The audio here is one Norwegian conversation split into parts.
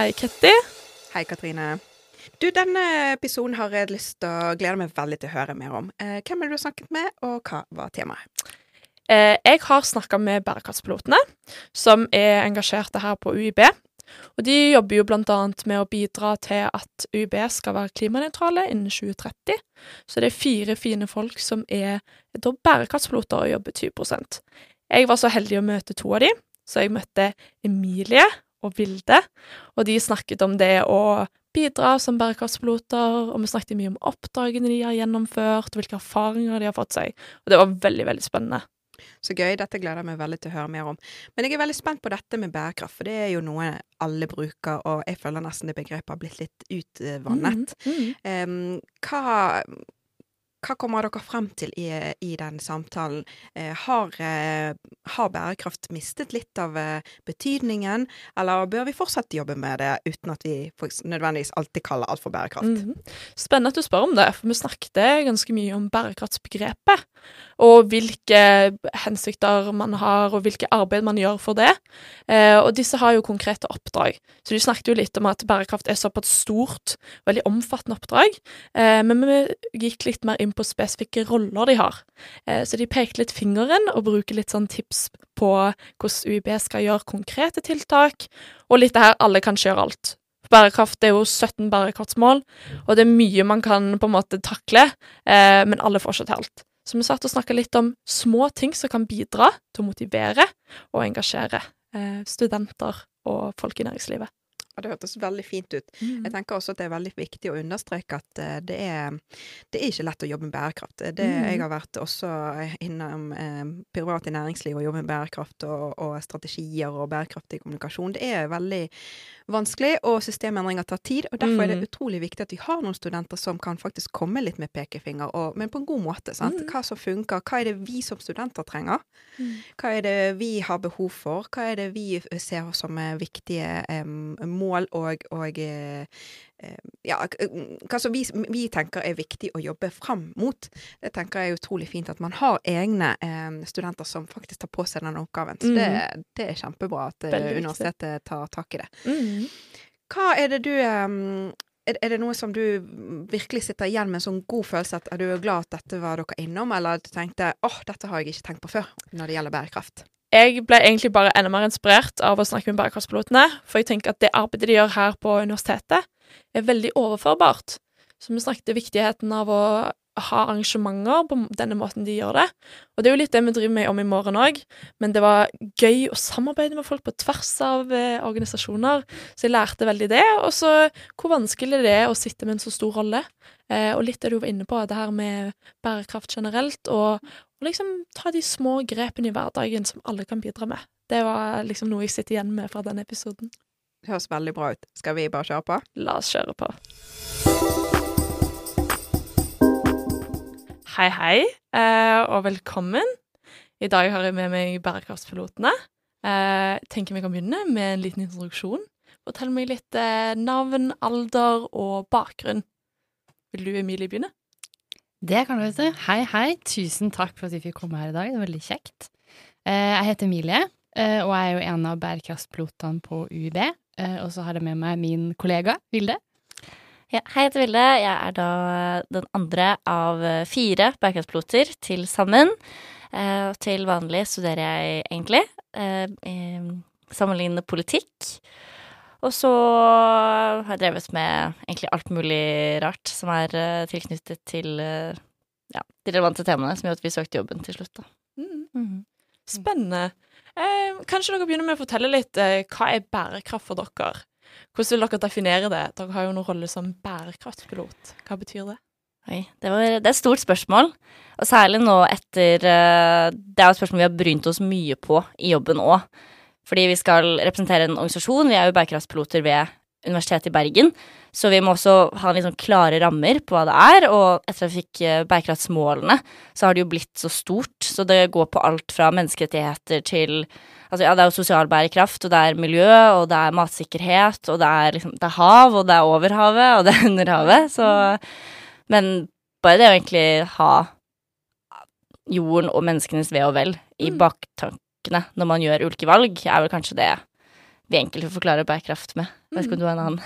Hei, Ketty. Hei, Katrine. Du, denne episoden har jeg lyst til å glede meg veldig til å høre mer om. Eh, hvem er det du har snakket med, og hva var temaet? Eh, jeg har snakka med bærekraftspilotene, som er engasjerte her på UiB. Og de jobber jo annet med å bidra til at UiB skal være klimanøytrale innen 2030. Så det er fire fine folk som er bærekraftspiloter og jobber 20% Jeg var så heldig å møte to av de, så jeg møtte Emilie og Vilde, og de snakket om det å bidra som bærekraftspiloter, og vi snakket mye om oppdragene de har gjennomført, og hvilke erfaringer de har fått seg, og det var veldig, veldig spennende. Så gøy. Dette gleder jeg meg veldig til å høre mer om. Men jeg er veldig spent på dette med bærekraft, for det er jo noe alle bruker, og jeg føler nesten det begrepet har blitt litt utvannet. Mm, mm. Um, hva hva kommer dere frem til i, i den samtalen? Eh, har, eh, har, bærekraft mistet litt av eh, betydningen, eller bør vi fortsette jobbe med det uten at vi nødvendigvis alltid kaller alt for bærekraft? Mm -hmm. Spennende at du spør om det, for vi snakket ganske mye om bærekraftsbegrepet. Og hvilke hensikter man har, og hvilke arbeid man gjør for det. Eh, og disse har jo konkrete oppdrag. Så de snakket jo litt om at bærekraft er såpass stort, veldig omfattende oppdrag. Eh, men vi gikk litt mer inn inn på spesifikke roller de har. Eh, så de peker litt fingeren og bruker litt sånn tips på hvordan UiB skal gjøre konkrete tiltak, og litt det her alle kan gjøre alt. Bærekraft er jo 17 bærekraftsmål, og det er mye man kan på en måte takle, eh, men alle får ikke til. Så vi satt og snakka litt om små ting som kan bidra til å motivere og engasjere eh, studenter og folk i næringslivet. Ja, det hørtes veldig fint ut. Mm. Jeg tenker også at det er veldig viktig å understreke at uh, det, er, det, er, ikke lett å jobbe med bærekraft. Det, mm. Jeg har vært også innom eh, privat i næringsliv og jobbet med bærekraft og, og, strategier og bærekraftig kommunikasjon. Det er veldig vanskelig, og systemendringer tar tid. og Derfor er det mm. utrolig viktig at vi har noen studenter som kan faktisk komme litt med pekefinger, og, men på en god måte. sant? Mm. Hva som funker. Hva er det vi som studenter trenger? Mm. Hva er det vi har behov for? Hva er det vi ser som viktige um, mål og, og eh, eh, ja, hva som vi, vi, tenker er viktig å jobbe fram mot. Det tenker jeg er utrolig fint at man har egne eh, studenter som faktisk tar på seg den oppgaven. Så mm. det, det, er kjempebra at universitetet tar tak i det. Mm. Hva er det du er, det noe som du virkelig sitter igjen med en sånn god følelse at er du glad at dette var dere innom, eller at du tenkte åh, oh, dette har jeg ikke tenkt på før når det gjelder bærekraft? Jeg ble egentlig bare enda mer inspirert av å snakke med bærekraftspilotene, for jeg tenker at det arbeidet de gjør her på universitetet, er veldig overførbart. Så vi snakket viktigheten av å ha arrangementer på denne måten de gjør det. Og det er jo litt det vi driver med om i morgen òg, men det var gøy å samarbeide med folk på tvers av eh, organisasjoner, så jeg lærte veldig det. Og så hvor vanskelig det er å sitte med en så stor rolle. Eh, og litt det du var inne på, det her med bærekraft generelt, og, og liksom ta de små grepene i hverdagen som alle kan bidra med. Det var liksom noe jeg sitter igjen med fra denne episoden. Det høres veldig bra ut. Skal vi bare kjøre på? La oss kjøre på. Hei, hei, eh, og velkommen. I dag har jeg med meg bærekraftspilotene. Jeg eh, tenker vi kan begynne med en liten introduksjon. Fortell meg litt eh, navn, alder og bakgrunn. Vil du, Emilie, begynne? Det kan du, vet du. Hei, hei. Tusen takk for at vi fikk komme her i dag. Det er veldig kjekt. Jeg heter Emilie, og jeg er jo en av bærekraftpilotene på UiB. Og så har jeg med meg min kollega Vilde. Ja, hei, jeg heter Vilde. Jeg er da den andre av fire bærekraftpiloter til sammen. Og til vanlig studerer jeg egentlig eh, sammenlignende politikk. Og så har jeg drevet med egentlig alt mulig rart som er uh, tilknyttet til uh, ja, de relevante temaene, som gjør at vi søkte jobben til slutt, da. Mm. Mm. Spennende. Eh, kanskje dere begynner med å fortelle litt eh, hva er bærekraft for dere? Hvordan vil dere definere det? Dere har jo noen rolle som bærekraftpilot. Hva betyr det? Oi, det, var, det er et stort spørsmål. Og særlig nå etter eh, Det er jo et spørsmål vi har brynt oss mye på i jobben òg. Fordi vi skal representere en organisasjon. Vi er jo bærekraftspiloter ved Universitetet i Bergen. Så vi må også ha sånn klare rammer på hva det er. Og etter at vi fikk eh, bærekraftsmålene, så har det jo blitt så stort. Så det går på alt fra menneskerettigheter til Altså, ja, det er jo sosial bærekraft, og det er miljø, og det er matsikkerhet, og det er liksom Det er hav, og det er over havet, og det er under havet, så Men bare det å egentlig ha jorden og menneskenes ve og vel i mm. Baktankene når man gjør ulike valg, er vel kanskje det vi enkelt vil forklare bærekraft med. Vet ikke om du har en annen.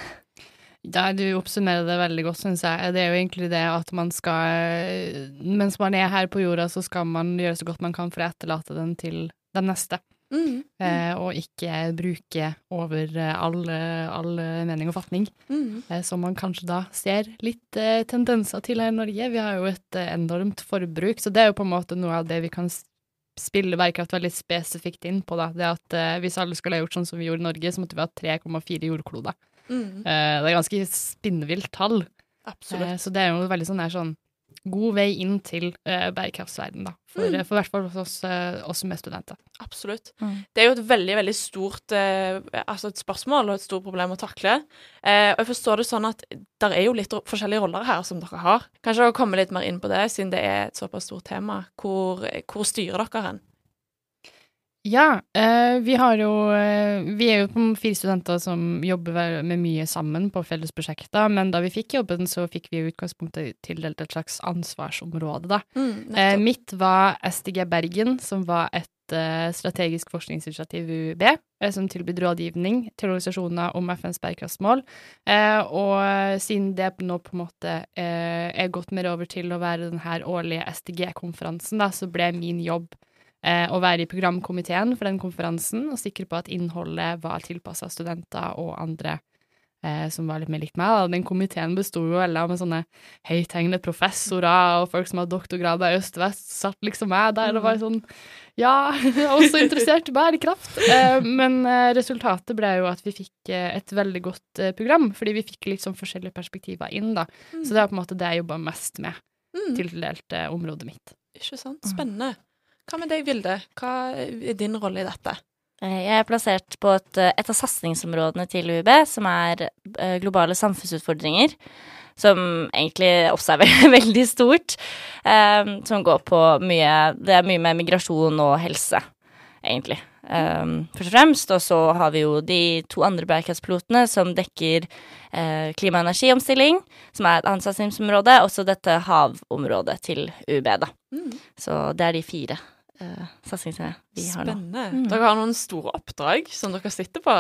Ja, du oppsummerer det veldig godt, syns jeg. Det er jo egentlig det at man skal Mens man er her på jorda, så skal man gjøre så godt man kan for å etterlate den til den neste. Mm. Eh, og ikke bruke over eh, all, all mening og fatning. Mm. Eh, som man kanskje da ser litt eh, tendenser til her i Norge. Vi har jo et eh, enormt forbruk, så det er jo på en måte noe av det vi kan s- spille bærekraft veldig spesifikt inn på. da. Det at eh, Hvis alle skulle ha gjort sånn som vi gjorde i Norge, så måtte vi ha 3,4 jordkloder. Mm. Eh, det er ganske spinnvilt tall. Absolutt. Eh, så det er jo veldig sånn, er sånn god vei inn til uh, bærekraftsverden, da. For, Mm. eh, for i hvert fall hos oss, eh, oss som er studenter. Absolutt. Mm. Det er jo et veldig veldig stort uh, altså et spørsmål og et stort problem å takle. Uh, og jeg forstår det sånn at det er jo litt forskjellige roller her som dere har. Kanskje dere komme litt mer inn på det, siden det er et såpass stort tema. Hvor, hvor styrer dere hen? Ja, eh, vi har jo eh, Vi er jo på fire studenter som jobber med mye sammen på felles prosjekter, men da vi fikk jobben, så fikk vi i utgangspunktet tildelt et slags ansvarsområde, da. Mm, Eh, mitt var SDG Bergen, som var et strategisk forskningsinitiativ UB, som tilbyr rådgivning til organisasjoner om FNs bærekraftsmål. Og siden det nå på en måte er gått mer over til å være den her årlige SDG-konferansen, så ble min jobb å være i programkomiteen for den konferansen og sikre på at innholdet var tilpassa studenter og andre eh, som var litt mer likt meg. Den komiteen besto jo av med sånne høythengende professorer og folk som har doktorgrader i øst-vest, satt liksom meg der og var sånn Ja, også interessert i bærekraft. Eh, men eh, resultatet ble jo at vi fikk eh, et veldig godt eh, program, fordi vi fikk litt sånn forskjellige perspektiver inn, da. Så det er på en måte det jeg jobba mest med, Mm, tildelt eh, området mitt. ikke sant? Spennende. Hva med deg, Vilde? Hva er din rolle i dette? Eh, Jeg er plassert på et, eh, et av satsingsområdene til UiB, som er eh, globale samfunnsutfordringer. Som egentlig også er ve- veldig stort. Um, som går på mye Det er mye med migrasjon og helse, egentlig. Um, først og fremst. Og så har vi jo de to andre bærekraftspilotene som dekker uh, klima- og energiomstilling, som er et annet satsingsområde. Også dette havområdet til UiB, da. Mm, Så det er de fire uh, satsingene vi har nå. spennende. Mm. Dere har noen store oppdrag som dere sitter på.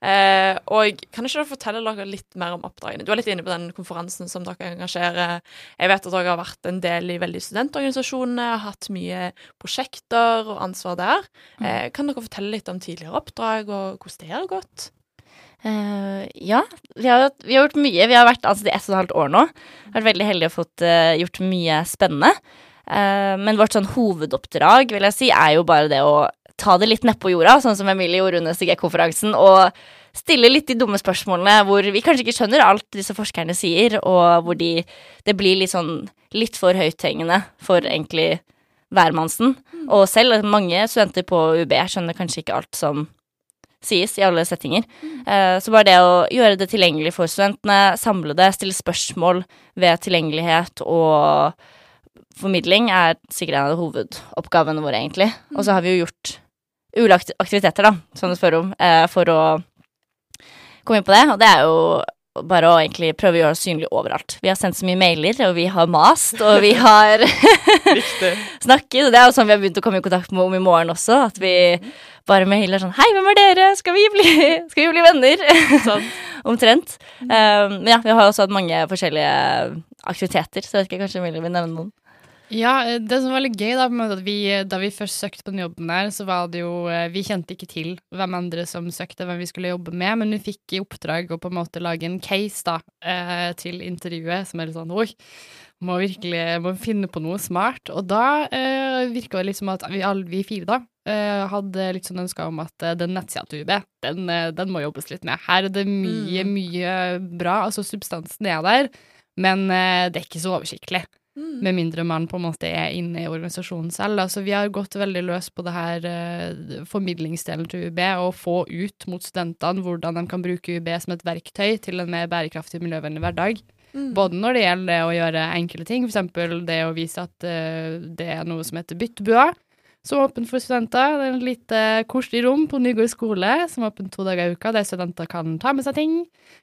Uh, og kan ikke dere fortelle dere litt mer om oppdragene? Du er litt inne på den konferansen som dere engasjerer. Jeg vet at dere har vært en del i veldig studentorganisasjonene, har hatt mye prosjekter og ansvar der. Uh, kan dere fortelle litt om tidligere oppdrag, og hvordan det har gått? Uh, ja, vi har, vi har gjort mye. Vi har vært ansatt i ett og et halvt år nå. Vært veldig heldige og fått uh, gjort mye spennende. Eh, men vårt sånn hovedoppdrag vil jeg si, er jo bare det å ta det litt nedpå jorda, sånn som Emilie gjorde under CG-konferansen, og stille litt de dumme spørsmålene hvor vi kanskje ikke skjønner alt disse forskerne sier, og hvor de, det blir litt sånn litt for høythengende for egentlig hvermannsen. Og selv mange studenter på UB skjønner kanskje ikke alt som sies i alle settinger. Eh, Så bare det å gjøre det tilgjengelig for studentene, samle det, stille spørsmål ved tilgjengelighet og formidling er sikkert en av hovedoppgavene våre, egentlig. Og så har vi jo gjort ulike aktiviteter, da, som du spør om, eh, for å komme inn på det. Og det er jo bare å egentlig prøve å gjøre oss synlige overalt. Vi har sendt så mye mailer, og vi har mast, og vi har snakket. Og det er jo sånn vi har begynt å komme i kontakt med om i morgen også. At vi bare mailer sånn Hei, hvem er dere? Skal vi bli, skal vi bli venner? Sånn. Omtrent. Um, men ja, vi har også hatt mange forskjellige aktiviteter, så jeg vet ikke, kanskje Emilie vil nevne noen. Ja, eh, det som var litt gøy, da, vi, da vi først søkte på den jobben der, så var det jo eh, Vi kjente ikke til hvem andre som søkte, hvem vi skulle jobbe med, men vi fikk i oppdrag å på en måte lage en case da, eh, til intervjuet, som er litt sånn Oi, må virkelig må finne på noe smart. Og da eh, virka det som at vi alle vi fire da eh, hadde litt sånn ønska om at eh, den nettsida til UB, den, eh, den må jobbes litt med. Her er det mye, mye bra. Altså, substansen er der, men eh, det er ikke så oversiktlig. Mm. Med mindre man på en måte er inne i organisasjonen selv. Altså, vi har gått veldig løs på det her eh, formidlingsdelen til UB, og få ut mot studentene hvordan de kan bruke UB som et verktøy til en mer bærekraftig miljøvennlig hverdag. Mm. Både når det gjelder det å gjøre enkle ting, f.eks. det å vise at eh, det er noe som heter byttebua, som er åpen for studenter. Det er et lite koselig rom på Nygård skole som er åpent to dager i uka, der studenter kan ta med seg ting,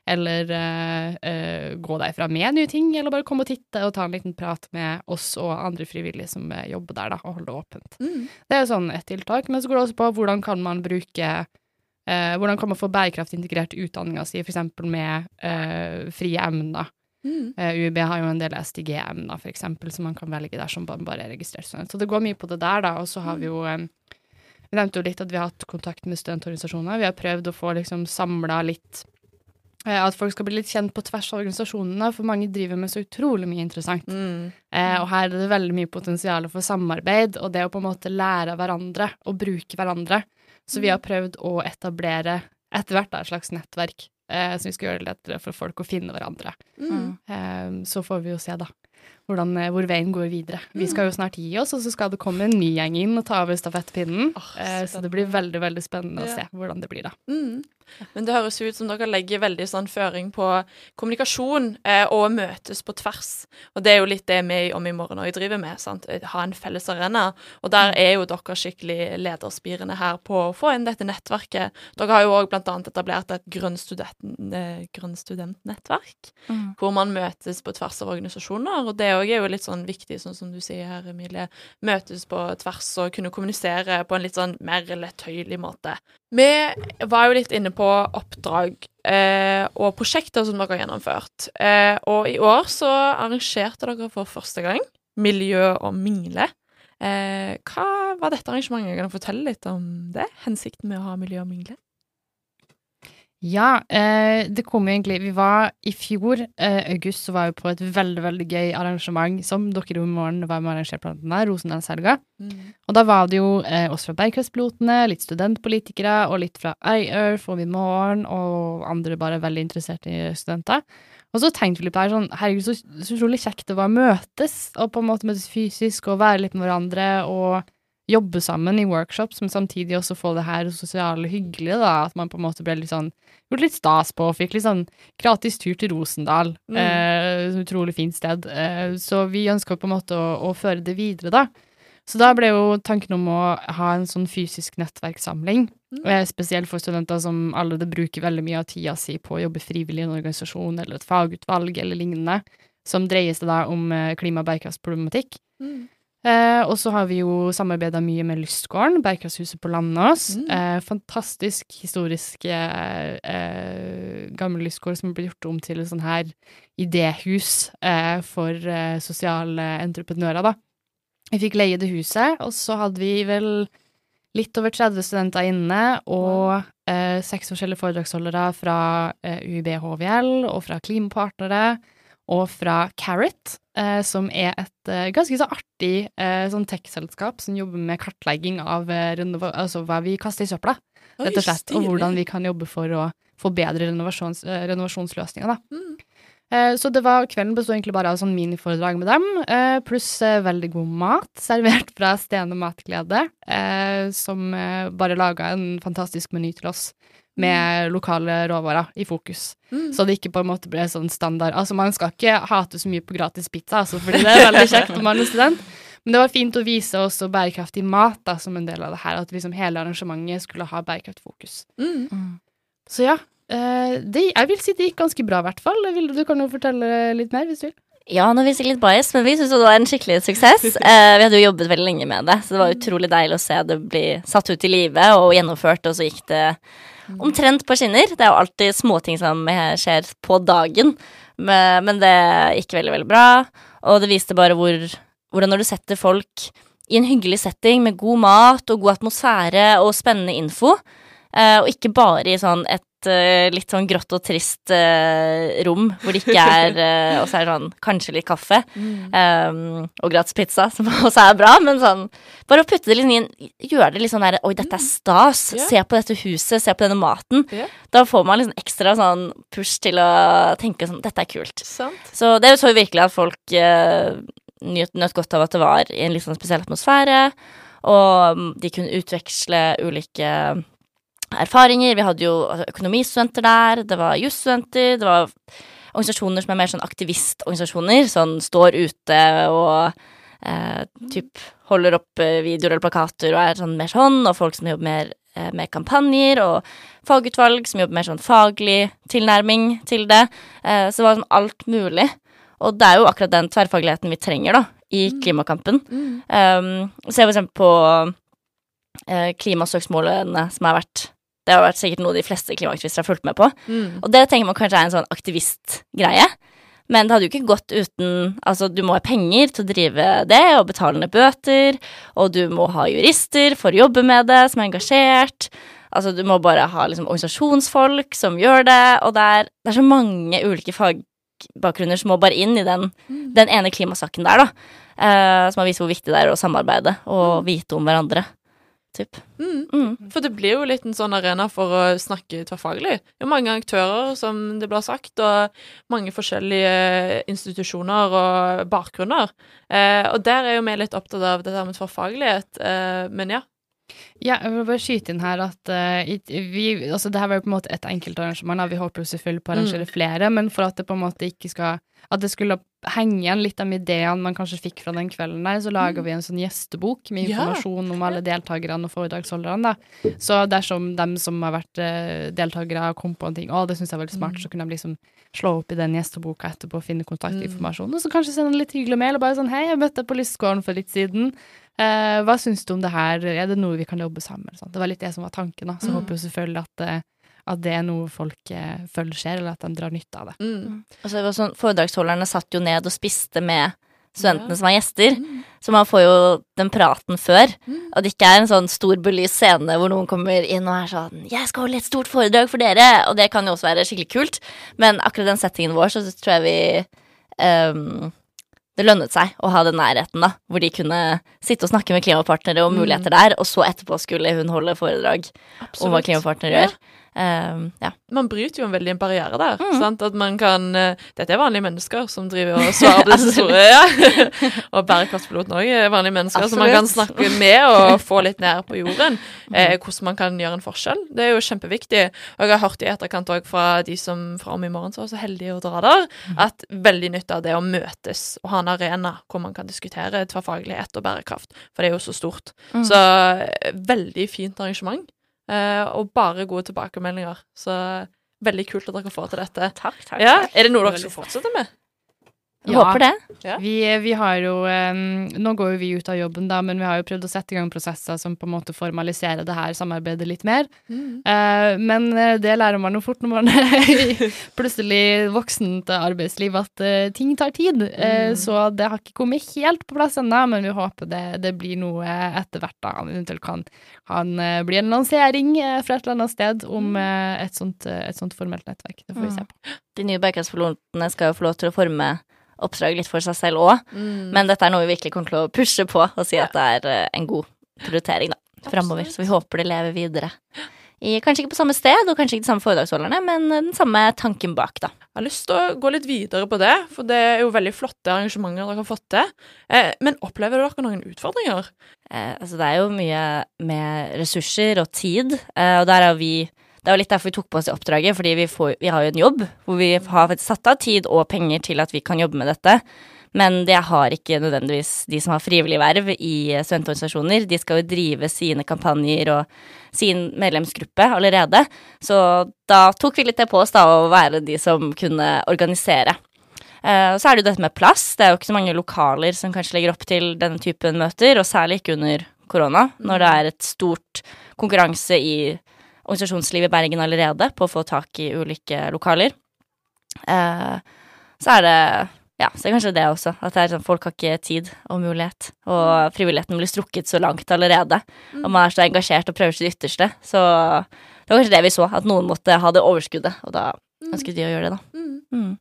eller uh, uh, gå derfra med nye ting, eller bare komme og titte og ta en liten prat med oss og andre frivillige som eh, jobber der, da, og holde det åpent. Mm. Det er sånn et tiltak, men så går det også på hvordan kan man bruke uh, hvordan kan man få bærekraftig integrert utdanninga si, f.eks. med frie emner? Mm. Uh, UiB har jo en del SDG-emner, for eksempel, som man kan velge der som man bare er registrert student. Så det går mye på det der, da. Og så har vi jo um, Vi nevnte jo litt at vi har hatt kontakt med studentorganisasjoner. Vi har prøvd å få liksom samla litt eh, At folk skal bli litt kjent på tvers av organisasjonene, for mange driver med så utrolig mye interessant. Mm. Eh, og her er det veldig mye potensial for samarbeid, og det å på en måte lære av hverandre og bruke hverandre. Så vi har prøvd å etablere etter hvert da, et slags nettverk eh, som vi skal gjøre det lettere for folk å finne hverandre. Mm. Eh, så får vi jo se, da, hvordan, eh, hvor veien går videre. Vi skal jo snart gi oss, og så skal det komme en ny gjeng inn og ta over stafettpinnen. Åh, eh, så det blir veldig, veldig spennende å se hvordan det blir, da. Mm. Men det høres ut som dere legger veldig sånn føring på kommunikasjon eh, og møtes på tvers. Og det er jo litt det vi om i morgen òg driver med. sant? Ha en felles arena. Og der er jo dere skikkelig lederspirende her på å få inn dette nettverket. Dere har jo òg annet etablert et eh, grønn studentnettverk. Mm. Hvor man møtes på tvers av organisasjoner. Og det òg er jo litt sånn viktig, sånn som du sier her, Emilie. Møtes på tvers og kunne kommunisere på en litt sånn mer lettøyelig måte. Vi var jo litt inne på oppdrag eh, og prosjekter som dere har gjennomført. Eh, og i år så arrangerte dere for første gang Miljø og mingle. Eh, hva var dette arrangementet? Kan du fortelle litt om det? Hensikten med å ha Miljø og mingle? Ja, eh, det kom egentlig Vi var i fjor, eh, august, så var vi på et veldig, veldig gøy arrangement som dere i morgen var med og arrangerte blant annet, Rosendalshelga. Og da var det jo eh, oss fra Bærekraftspilotene, litt studentpolitikere og litt fra iEarth og Morgen og andre bare veldig interesserte studenter. Og så tenkte vi litt på det her sånn, herregud, så, så utrolig kjekt det var å møtes, og på en måte møtes fysisk og være litt med hverandre og jobbe sammen i workshops, men samtidig også få det her sosiale hyggelige, da, at man på en måte ble litt sånn gjort litt stas på, og fikk litt sånn gratis tur til Rosendal, Mm. eh, utrolig fint sted. Eh, så vi ønska på en måte å, å føre det videre, da. Så da ble jo tanken om å ha en sånn fysisk nettverkssamling, Mm. eh, spesielt for studenter som allerede bruker veldig mye av tida si på å jobbe frivillig i en organisasjon eller et fagutvalg eller lignende, som dreier seg da om eh, klima- og bærekraftsproblematikk. Mm. Eh, og så har vi jo samarbeida mye med Lystgården, Bærekraftshuset på Landås. Mm. Eh, fantastisk historisk eh, eh, gammel lystgård som ble gjort om til et sånn her idéhus eh, for eh, sosiale entreprenører, da. Vi fikk leie det huset, og så hadde vi vel litt over 30 studenter inne, og eh, seks forskjellige foredragsholdere fra UiB HVL, og fra Klimapartnere, og fra Carrot, eh, som er et eh, ganske så artig eh, sånn tech-selskap som jobber med kartlegging av eh, altså hva vi kaster i søpla, rett og slett, og hvordan vi kan jobbe for å forbedre renovasjons, eh, renovasjonsløsninger, da. Mm. Eh, Så det var, kvelden bestod egentlig bare av sånn miniforedrag med dem, eh, pluss veldig god mat, servert fra Stene Matglede, eh, som bare laga en fantastisk meny til oss, med lokale råvarer i fokus. Mm. Så det ikke på en måte ble sånn standard Altså, man skal ikke hate så mye på gratis pizza, altså, fordi det er veldig kjekt når man er student. Men det var fint å vise også bærekraftig mat da, som en del av det her, at liksom hele arrangementet skulle ha bærekraftfokus. Mm. Så ja, eh, det, jeg vil si det gikk ganske bra, i hvert fall. Du kan jo fortelle litt mer, hvis du vil. Ja, nå viser jeg litt bias, men vi syns det var en skikkelig suksess. Eh, vi hadde jo jobbet veldig lenge med det, så det var utrolig deilig å se det bli satt ut i livet og gjennomført, og så gikk det omtrent på skinner. Det er jo alltid småting som skjer på dagen, men, men det gikk veldig, veldig bra. Og det viste bare hvor, hvordan når du setter folk i en hyggelig setting med god mat og god atmosfære og spennende info, eh, og ikke bare i sånn et eh, litt sånn grått og trist eh, rom hvor det ikke er eh, Og så er det sånn kanskje litt kaffe um, og gratis pizza, som også er bra, men sånn Bare å putte det litt inn, Gjøre det litt sånn der Oi, dette er stas. Yeah. Se på dette huset, se på denne maten. Yeah. Da får man liksom ekstra sånn push til å tenke sånn Dette er kult. Sant. Så det så vi virkelig at folk uh, nøt, nøt godt av at det var i en litt sånn spesiell atmosfære, og mm, de kunne utveksle ulike erfaringer. Vi hadde jo økonomistudenter der, det var jusstudenter, det var organisasjoner som er mer sånn aktivistorganisasjoner, sånn står ute og eh, typ holder opp eh, videoer eller plakater og er sånn mer sånn, og folk som jobber mer eh, med kampanjer, og fagutvalg som jobber mer sånn faglig tilnærming til det. Eh, så det var sånn alt mulig. Og det er jo akkurat den tverrfagligheten vi trenger, da, i klimakampen. Mm. Um, se for eksempel på uh, klimasøksmålene som har vært Det har vært sikkert noe de fleste klimaaktivister har fulgt med på. Mm. Og det tenker man kanskje er en sånn aktivistgreie. Men det hadde jo ikke gått uten Altså, du må ha penger til å drive det, og betale ned bøter, og du må ha jurister for å jobbe med det, som er engasjert. Altså, du må bare ha liksom organisasjonsfolk som gjør det, og det er, det er så mange ulike fagbakgrunner som må bare inn i den, den ene klimasaken der, da. Eh, som har vist hvor viktig det er å samarbeide og vite om hverandre. Typ. Mm. Mm. For det blir jo litt en sånn arena for å snakke tverrfaglig. Det er jo mange aktører, som det blir sagt, og mange forskjellige institusjoner og bakgrunner. Eh, og der er jo vi litt opptatt av det der med tverrfaglighet. Eh, men ja. Ja, jeg vil bare skyte inn her at uh, vi, altså det her var jo på en måte et enkeltarrangement, vi håper jo selvfølgelig på å arrangere flere, men for at det på en måte ikke skal At det skulle henge igjen litt av ideene man kanskje fikk fra den kvelden der, så laga vi en sånn gjestebok med Ja. informasjon om alle deltakerne og foredragsholderne, da. Så dersom dem som har vært uh, deltakere, kom på en ting, å, det syns jeg er veldig smart, så kunne de liksom slå opp i den gjesteboka etterpå og finne kontaktinformasjon, og så kanskje sende en litt hyggelig mail og bare sånn hei, jeg møtte deg på Lystgården for litt siden. Eh, hva syns du om det her, er det noe vi kan jobbe sammen med? Det var litt det som var tanken, da. Så Mm. håper jo selvfølgelig at, eh, at det er noe folk eh, føler skjer, eller at de drar nytte av det. Mm. Altså, så var det sånn, Foredragsholderne satt jo ned og spiste med studentene Ja. som var gjester. Mm. Så man får jo den praten før. Mm. Og det ikke er en sånn stor belyst scene hvor noen kommer inn og er sånn 'Jeg skal holde et stort foredrag for dere!' Og det kan jo også være skikkelig kult. Men akkurat den settingen vår, så tror jeg vi ehm, Det lønnet seg å ha den nærheten, da. Hvor de kunne sitte og snakke med klimapartnere om Mm. muligheter der, og så etterpå skulle hun holde foredrag om hva klimapartnere klimapartnere Ja. Ehm, ja. Man bryter jo en veldig en barriere der. Mm. Sant? At man kan eh, Dette er vanlige mennesker som driver og svarer på disse store ja. Og bærekraftpiloten òg er vanlige mennesker som man kan snakke med og få litt ned på jorden. Eh, hvordan man kan gjøre en forskjell. Det er jo kjempeviktig. Og jeg har hørt i etterkant òg fra de som fra om i morgen så var så heldige å dra der, at veldig nytte av det å møtes og ha en arena hvor man kan diskutere tverrfaglighet og bærekraft. For det er jo så stort. Mm. Så eh, veldig fint arrangement. Eh, og bare gode tilbakemeldinger. Så veldig kult at dere får til dette. Takk, takk. Ja. Er det noe dere skal fortsette med? Jeg Håper det. Ja. Vi, vi har jo Nå går jo vi ut av jobben, da, men vi har jo prøvd å sette i gang prosesser som på en måte formaliserer det her samarbeidet litt mer. Eh, men eh, det lærer man jo fort når man er plutselig voksen til arbeidsliv, at uh, ting tar tid. Eh, Mm. Så det har ikke kommet helt på plass ennå, men vi håper det, det blir noe etter hvert. da. Eventuelt kan han eh, bli en lansering fra et eller annet sted om eh, et, sånt, et sånt formelt nettverk. Det får vi se på. De nye bærekraftpilotene skal jo få lov til å forme oppdrag litt for seg selv òg. Mm. Men dette er noe vi virkelig kommer til å pushe på og si at det er eh, en god prioritering da, framover. Så vi håper det lever videre. I, kanskje ikke på samme sted, og kanskje ikke de samme foredragsholderne, men eh, den samme tanken bak, da. Jeg har lyst til å gå litt videre på det, for det er jo veldig flotte arrangementer dere har fått til. Eh, men opplever dere noen utfordringer? Eh, altså det er jo mye med ressurser og tid, eh, og der er vi Det er litt derfor vi tok på oss det oppdraget, fordi vi, får, vi har jo en jobb hvor vi har satt av tid og penger til at vi kan jobbe med dette. Men det har ikke nødvendigvis de som har frivillig verv i studentorganisasjoner. De skal jo drive sine kampanjer og sin medlemsgruppe allerede. Så da tok vi litt det på oss da å være de som kunne organisere. Eh, så er det jo dette med plass. Det er jo ikke så mange lokaler som kanskje legger opp til denne typen møter, og særlig ikke under korona, når det er et stort konkurranse i organisasjonslivet i Bergen allerede på å få tak i ulike lokaler. Eh, så er det ja, så er det kanskje det også. At det er sånn, folk har ikke tid og mulighet. Og frivilligheten blir strukket så langt allerede. Og man er så engasjert og prøver sitt ytterste. Så det var kanskje det vi så, at noen måtte ha det overskuddet. Og da ønsket de å gjøre det, da. Mm.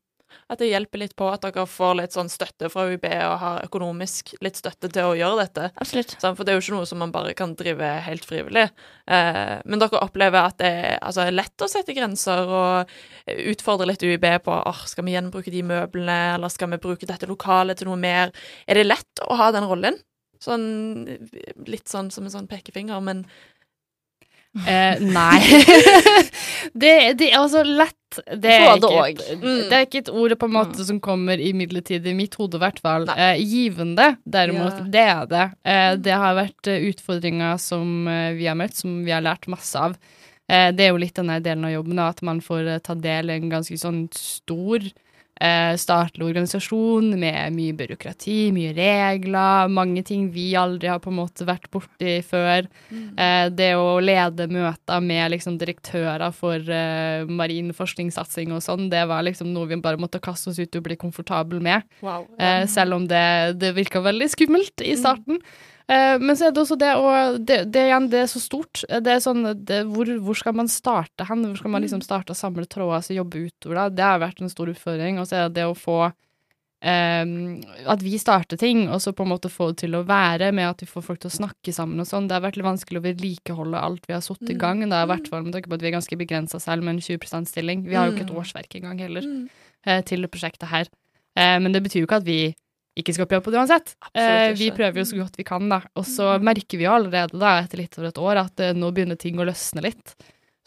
At det hjelper litt på at dere får litt sånn støtte fra UiB og har økonomisk litt støtte til å gjøre dette. Absolutt. Sant? For det er jo ikke noe som man bare kan drive helt frivillig. Eh, men dere opplever at det er, altså, er lett å sette grenser og utfordre litt UiB på oh, skal vi gjenbruke de møblene, eller skal vi bruke dette lokalet til noe mer? Er det lett å ha den rollen? Sånn litt sånn som en sånn pekefinger, men Eh, nei. det, det er altså lett Det er, ikke, et- Mm. det er ikke et ord på en måte som kommer imidlertid i mitt hode, i hvert fall. Eh, givende, derimot, Ja. det er det. Eh, det har vært eh, utfordringer som eh, vi har møtt, som vi har lært masse av. Eh, det er jo litt denne delen av jobben, da, at man får ta del i en ganske sånn stor eh, statlig organisasjon med mye byråkrati, mye regler, mange ting vi aldri har på en måte vært borti før. Eh, det å lede møter med liksom direktører for eh, marin forskningssatsing og sånn, det var liksom noe vi bare måtte kaste oss ut og bli komfortable med. Wow. Eh, selv om det, det virka veldig skummelt i starten. Eh, men så er det også det og det, det, igjen, det er så stort. Det er sånn det, hvor, hvor skal man starte hen? Hvor skal man liksom starte å samle tråder og jobbe utover det? Det har vært en stor utfordring. Og så er det det å få eh, At vi starter ting, og så på en måte få det til å være med at vi får folk til å snakke sammen og sånn. Det har vært litt vanskelig å vedlikeholde alt vi har satt i gang. Det har i hvert fall med tanke på at vi er ganske begrensa selv med en 20 %-stilling. Vi har jo ikke et årsverk engang heller eh, til det prosjektet her. Eh, men det betyr jo ikke at vi ikke skal på det uansett. Eh, vi prøver jo så godt vi kan, da. Og så merker vi jo allerede da, etter litt over et år at eh, nå begynner ting å løsne litt.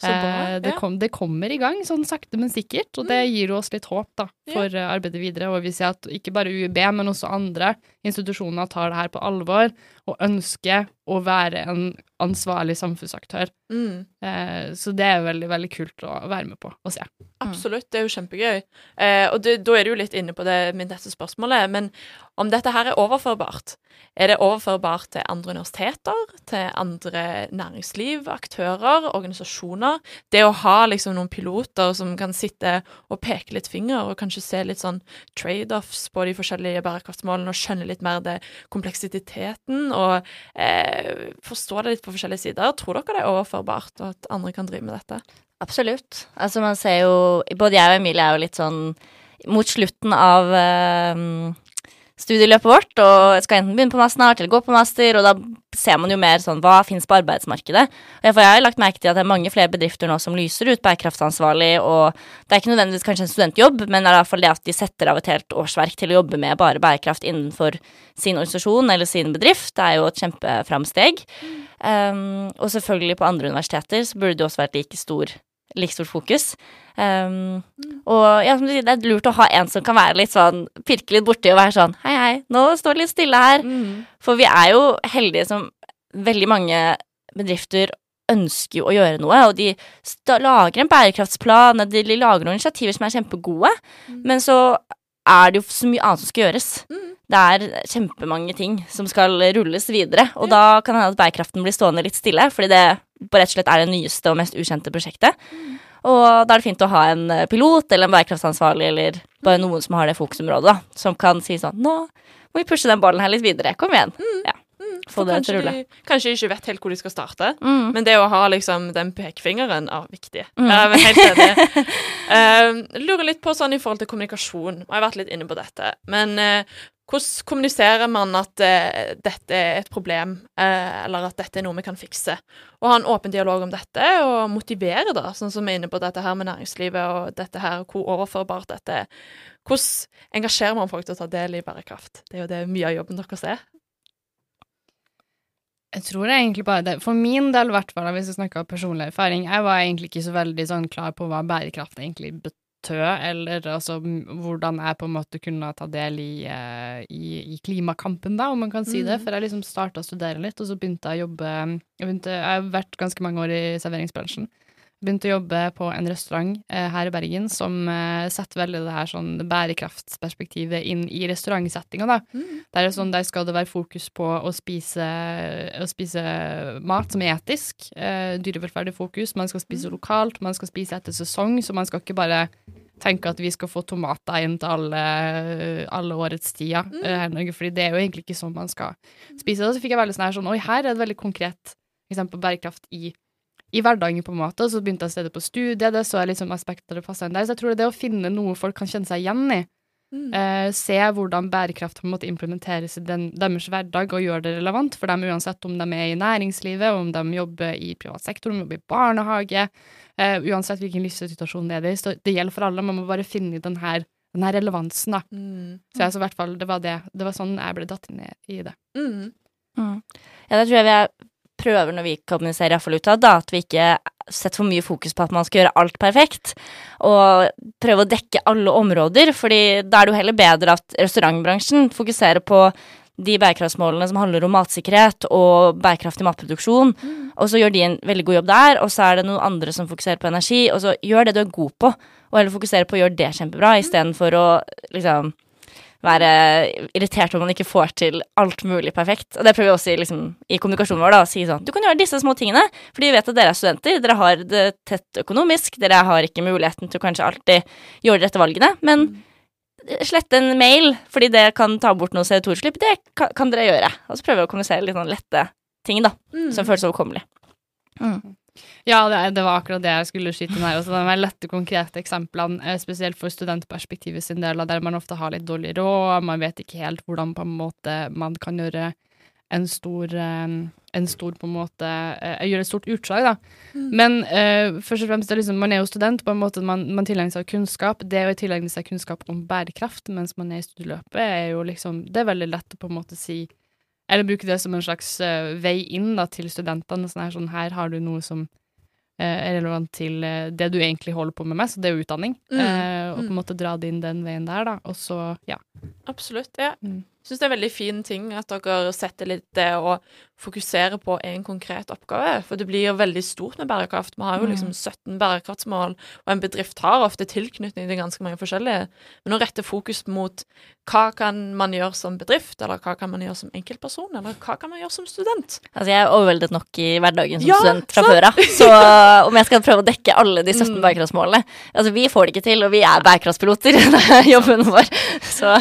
Så bra. Eh, det, kom, det kommer i gang, sånn sakte, men sikkert, og det gir jo oss litt håp da, for eh, arbeidet videre. Og vi ser at ikke bare UiB, men også andre institusjoner tar det her på alvor og ønsker å være en ansvarlig samfunnsaktør. Mm. Eh, så det er veldig, veldig kult å være med på og se. Absolutt, det er jo kjempegøy. Eh, og det, da er du jo litt inne på det med dette spørsmålet, men om dette her er overførbart, er det overførbart til andre universiteter, til andre næringsliv, aktører, organisasjoner? Det å ha liksom noen piloter som kan sitte og peke litt finger, og kanskje se litt sånn trade-offs på de forskjellige bærekraftsmålene, og skjønne litt mer det kompleksiteten, og eh, forstå det litt på forskjellige sider. Tror dere det er overførbart, og at andre kan drive med dette? Absolutt. Altså, man ser jo Både jeg og Emilie er jo litt sånn mot slutten av eh, studieløpet vårt, og skal enten begynne på master snart eller gå på master, og da ser man jo mer sånn hva fins på arbeidsmarkedet. Og jeg, for jeg har lagt merke til at det er mange flere bedrifter nå som lyser ut bærekraftsansvarlig, og det er ikke nødvendigvis kanskje en studentjobb, men det er i hvert fall det at de setter av et helt årsverk til å jobbe med bare bærekraft innenfor sin organisasjon eller sin bedrift. Det er jo et kjempeframsteg. Um, og selvfølgelig på andre universiteter så burde det også vært like stor like stort fokus. Um, og ja, som du sier, det er lurt å ha en som kan være litt sånn pirke litt borti og være sånn Hei, hei, nå står det litt stille her. For vi er jo heldige som veldig mange bedrifter ønsker jo å gjøre noe, og de lager en bærekraftsplan, de lager noen initiativer som er kjempegode, men så er det jo så mye annet som skal gjøres. Det er kjempemange ting som skal rulles videre, og da kan det hende at bærekraften blir stående litt stille, fordi det på rett og slett er det nyeste og mest ukjente prosjektet. Og da er det fint å ha en eh, pilot eller en bærekraftsansvarlig eller bare noen som har det fokusområdet, da, som kan si sånn Nå må vi pushe den ballen her litt videre. Kom igjen. Ja. Få For det til å kanskje rulle. de, kanskje de ikke vet helt hvor de skal starte. Mm. Men det å ha liksom den pekefingeren er viktig. Mm. Er helt enig. Eh, lurer litt på sånn i forhold til kommunikasjon, og jeg har vært litt inne på dette. Men eh, hvordan kommuniserer man at eh, dette er et problem, eh, eller at dette er noe vi kan fikse? Og ha en åpen dialog om dette, og motivere, da, sånn som vi er inne på dette her med næringslivet, og dette her, hvor overførbart dette er. Hvordan engasjerer man folk til å ta del i bærekraft? Det er jo det mye av jobben deres er. Jeg tror det er egentlig bare det. For min del, i hvert fall, hvis jeg snakker om personlig erfaring, jeg var egentlig ikke så veldig sånn klar på hva bærekraft egentlig betød, eller altså hvordan jeg på en måte kunne ta del i, eh, i, i klimakampen, da, om man kan si det. For jeg liksom starta å studere litt, og så begynte jeg å jobbe Jeg, begynte, jeg har vært ganske mange år i serveringsbransjen. Begynte å jobbe på en restaurant eh, her i Bergen som eh, setter veldig det her sånn bærekraftsperspektivet inn i restaurantsettinga, da. Der, er sånn, der skal det være fokus på å spise, å spise mat som er etisk. Eh, dyrevelferd i fokus. Man skal spise lokalt, man skal spise etter sesong, så man skal ikke bare tenke at vi skal få tomater inn til alle, alle årets tider eh, her i Norge, fordi det er jo egentlig ikke sånn man skal spise det. Så fikk jeg veldig sånn her sånn Oi, her er det veldig konkret eksempel bærekraft i i hverdagen, på en måte, og så begynte jeg å studere på studiet, det så jeg liksom aspekter det passa inn der, så jeg tror det er det å finne noe folk kan kjenne seg igjen i, eh, se hvordan bærekraft på en måte implementeres i den, deres hverdag og gjøre det relevant for dem, uansett om de er i næringslivet, om de jobber i privat sektor, om de jobber i barnehage, uh, uansett hvilken livssituasjon det er i, så det gjelder for alle, man må bare finne den her, den her relevansen, da. Mm. Så jeg så i hvert fall, det var det, det var sånn jeg ble datt inn i- det. Mm. Mm. Ja, det tror jeg vi er, prøver når vi kommuniserer iallfall utad, da, at vi ikke setter for mye fokus på at man skal gjøre alt perfekt, og prøve å dekke alle områder, fordi da er det jo heller bedre at restaurantbransjen fokuserer på de bærekraftsmålene som handler om matsikkerhet og bærekraftig matproduksjon, Mm. og så gjør de en veldig god jobb der, og så er det noen andre som fokuserer på energi, og så gjør det du er god på, og heller fokusere på å gjøre det kjempebra, istedenfor å liksom være irritert om man ikke får til alt mulig perfekt. Og det prøver vi også i, liksom, i kommunikasjonen vår, da, å si sånn Du kan gjøre disse små tingene, fordi vi vet at dere er studenter, dere har det tett økonomisk, dere har ikke muligheten til å kanskje alltid gjøre de rette valgene, men slette en mail fordi det kan ta bort noe CO2-utslipp, det kan, kan dere gjøre. Og så prøver vi å kommunisere litt sånn lette ting, da, Mm. som føles overkommelig. Ja, det, det var akkurat det jeg skulle skyte ned. Også, de lette, konkrete eksemplene, eh, spesielt for studentperspektivet sin del, der man ofte har litt dårlig råd, man vet ikke helt hvordan på en måte man kan gjøre en stor, eh, en stor på en måte eh, Gjøre et stort utslag, da. Men uh, først og fremst, det er liksom, man er jo student, på en måte man, man tilegner seg kunnskap. Det å tilegne seg kunnskap om bærekraft mens man er i studieløpet, er jo liksom Det er veldig lett å på en måte si Eller bruke det som en slags uh, vei inn da, til studentene. Sånn her, sånn, her har du noe som uh, er relevant til uh, det du egentlig holder på med mest, og det er jo utdanning. Mm. Og på Mm. en måte dra det inn den veien der, da. Og så, ja. Absolutt. ja. Mm. Syns det er en veldig fin ting at dere setter litt det å fokusere på en konkret oppgave. For det blir jo veldig stort med bærekraft. Vi har jo mm. liksom 17 bærekraftsmål, og en bedrift har ofte tilknytning til ganske mange forskjellige. Men å rette fokus mot hva kan man gjøre som bedrift, eller hva kan man gjøre som enkeltperson, eller hva kan man gjøre som student? Altså jeg er overveldet nok i hverdagen som ja, student fra før av, så om jeg skal prøve å dekke alle de 17 mm. bærekraftsmålene Altså vi får det ikke til, og vi er bærekraftspiloter det er jobben vår, så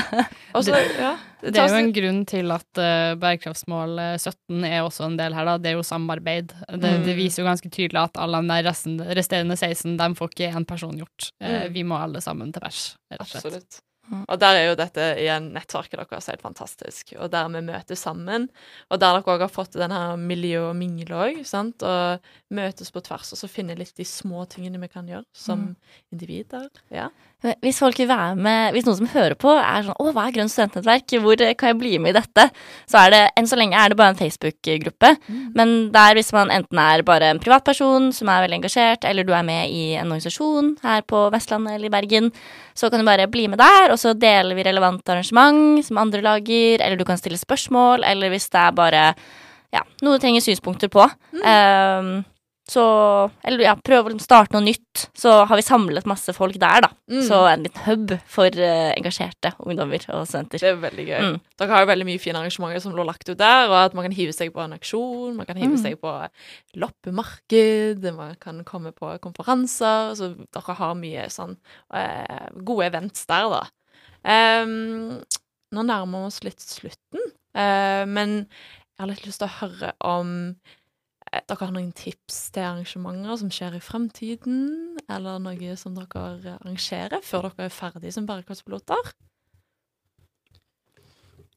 Også, ja. Det er jo en grunn til at eh, bærekraftsmål eh, 17 er også en del her, da. Det er jo samarbeid. Det, mm. det viser jo ganske tydelig at alle de resten, resterende 16, de får ikke én person gjort. Eh, mm. vi må alle sammen til pers, rett slett. Absolutt. Og der er jo dette igjen nettverket deres helt fantastisk. Og der vi møtes sammen, og der dere òg har fått denne miljø og mingle òg, sant. Og møtes på tvers, og så finne litt de små tingene vi kan gjøre som mm. individer. Ja hvis folk vil være med Hvis noen som hører på, er sånn Å, hva er Grønt studentnettverk? Hvor kan jeg bli med i dette? Så er det enn så lenge er det bare en Facebook-gruppe. Men der hvis man enten er bare en privatperson som er veldig engasjert, eller du er med i en organisasjon her på Vestlandet eller i Bergen, så kan du bare bli med der, og så deler vi relevante arrangement som andre lager, eller du kan stille spørsmål, eller hvis det er bare ja, noe du trenger synspunkter på. Ehm, så Eller ja, prøve å starte noe nytt. Så har vi samlet masse folk der, da. Mm. Så en liten hub for uh, engasjerte ungdommer og studenter. Det er veldig gøy. Mm. Dere har jo veldig mye fine arrangementer som lå lagt ut der, og at man kan hive seg på en aksjon, man kan hive Mm. seg på loppemarked, man kan komme på konferanser, så dere har mye sånn uh, gode events der, da. Um, nå nærmer vi oss litt slutten, uh, men jeg har litt lyst til å høre om dere har noen tips til arrangementer som skjer i fremtiden, eller noe som dere arrangerer før dere er ferdige som bærekraftspiloter?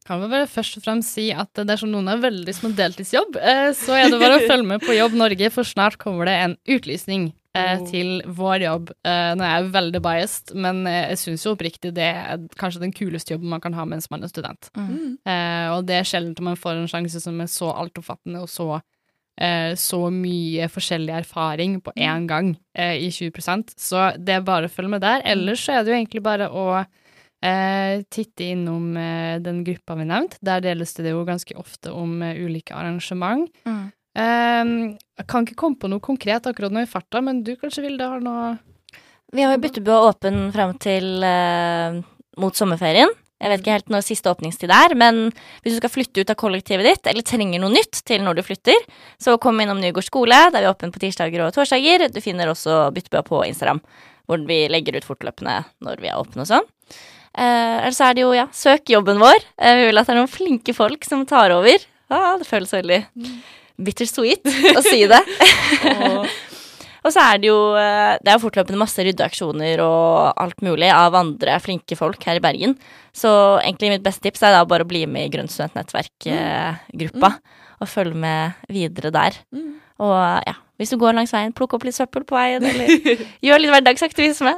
Kan vi bare først og fremst si at dersom noen er veldig små deltidsjobb, eh, så er det bare å følge med på Jobb Norge, for snart kommer det en utlysning eh, Oh. til vår jobb. Eh, nå er jeg veldig biased, men eh, jeg syns jo oppriktig det er kanskje den kuleste jobben man kan ha mens man er student. Mm. Eh, og det er sjelden man får en sjanse som er så altoppfattende og så, eh, så mye forskjellig erfaring på én gang eh, i 20% Så det er bare å følge med der. Ellers så er det jo egentlig bare å eh, titte innom eh, den gruppa vi nevnte. Der deles det jo ganske ofte om eh, ulike arrangement. Mm. Eh, jeg kan ikke komme på noe konkret akkurat nå i farta, men du kanskje, Vilde, har noe Vi har jo byttebua åpen frem til eh, mot sommerferien. Jeg vet ikke helt når siste åpningstid er, men hvis du skal flytte ut av kollektivet ditt, eller trenger noe nytt til når du flytter, så kom innom Nygård skole, der vi er åpne på tirsdager og torsdager. Du finner også byttebua på Instagram, hvor vi legger ut fortløpende når vi er åpne og sånn. Eh, Eller så er det jo, ja, søk jobben vår. Eh, vi vil at det er noen flinke folk som tar over. Ah, det føles veldig bittersweet å si det. Og så er det jo eh, Det er jo fortløpende masse ryddeaksjoner og alt mulig av andre flinke folk her i Bergen. Så egentlig mitt beste tips er da bare å bli med i Grønt studentnettverk-gruppa. Og følge med videre der. Mm. Og ja, hvis du går langs veien, plukk opp litt søppel på veien, eller gjør litt hverdagsaktivisme.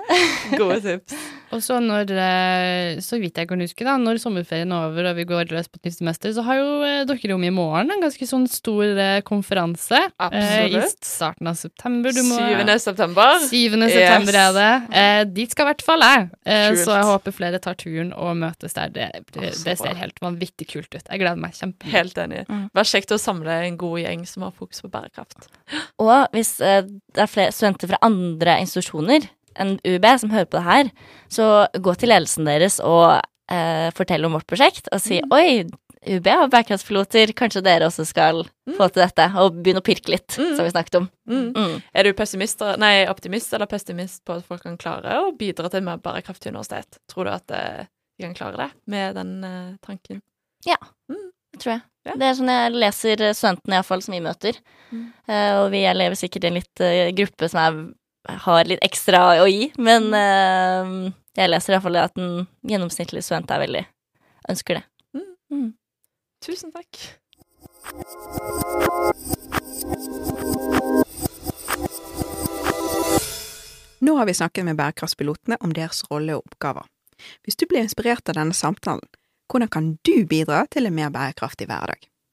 Gode tips. Og så når, eh, så vidt jeg kan huske, da, når sommerferien er over og vi går løs på et nytt semester, så har jo eh, dere om i morgen en ganske sånn stor konferanse. konferanse. eh, I starten av september. Du må, 7. september. 7. Yes. september er det. Eh, dit skal i hvert fall jeg. Eh, så jeg håper flere tar turen og møtes der. Det, det, det ser helt vanvittig kult ut. Jeg gleder meg kjempe. Helt enig. Mm. Vær kjekt å samle en god gjeng som har fokus på bærekraft. Og hvis eh, det er flere studenter fra andre institusjoner enn UB som hører på det her, så gå til ledelsen deres og eh, fortell om vårt prosjekt, og si Mm. oi, UB har bærekraftpiloter, kanskje dere også skal få til dette, og begynne å pirke litt, Mm. som vi snakket om. Mm. Mm. Er du pessimist, nei, optimist eller pessimist på at folk kan klare å bidra til mer bærekraftig universitet? Tror du at eh, de kan klare det med den uh, tanken? Det tror jeg. Ja. Det er sånn jeg leser eh, studentene iallfall som vi møter. Mm. Eh, og vi lever sikkert i en litt uh, gruppe som er, har litt ekstra å gi, men uh, jeg leser iallfall at en gjennomsnittlig student er veldig ønsker det. Mm. Tusen takk. Nå har vi snakket med bærekraftspilotene om deres rolle og oppgaver. Hvis du blir inspirert av denne samtalen, hvordan kan du bidra til en mer bærekraftig hverdag?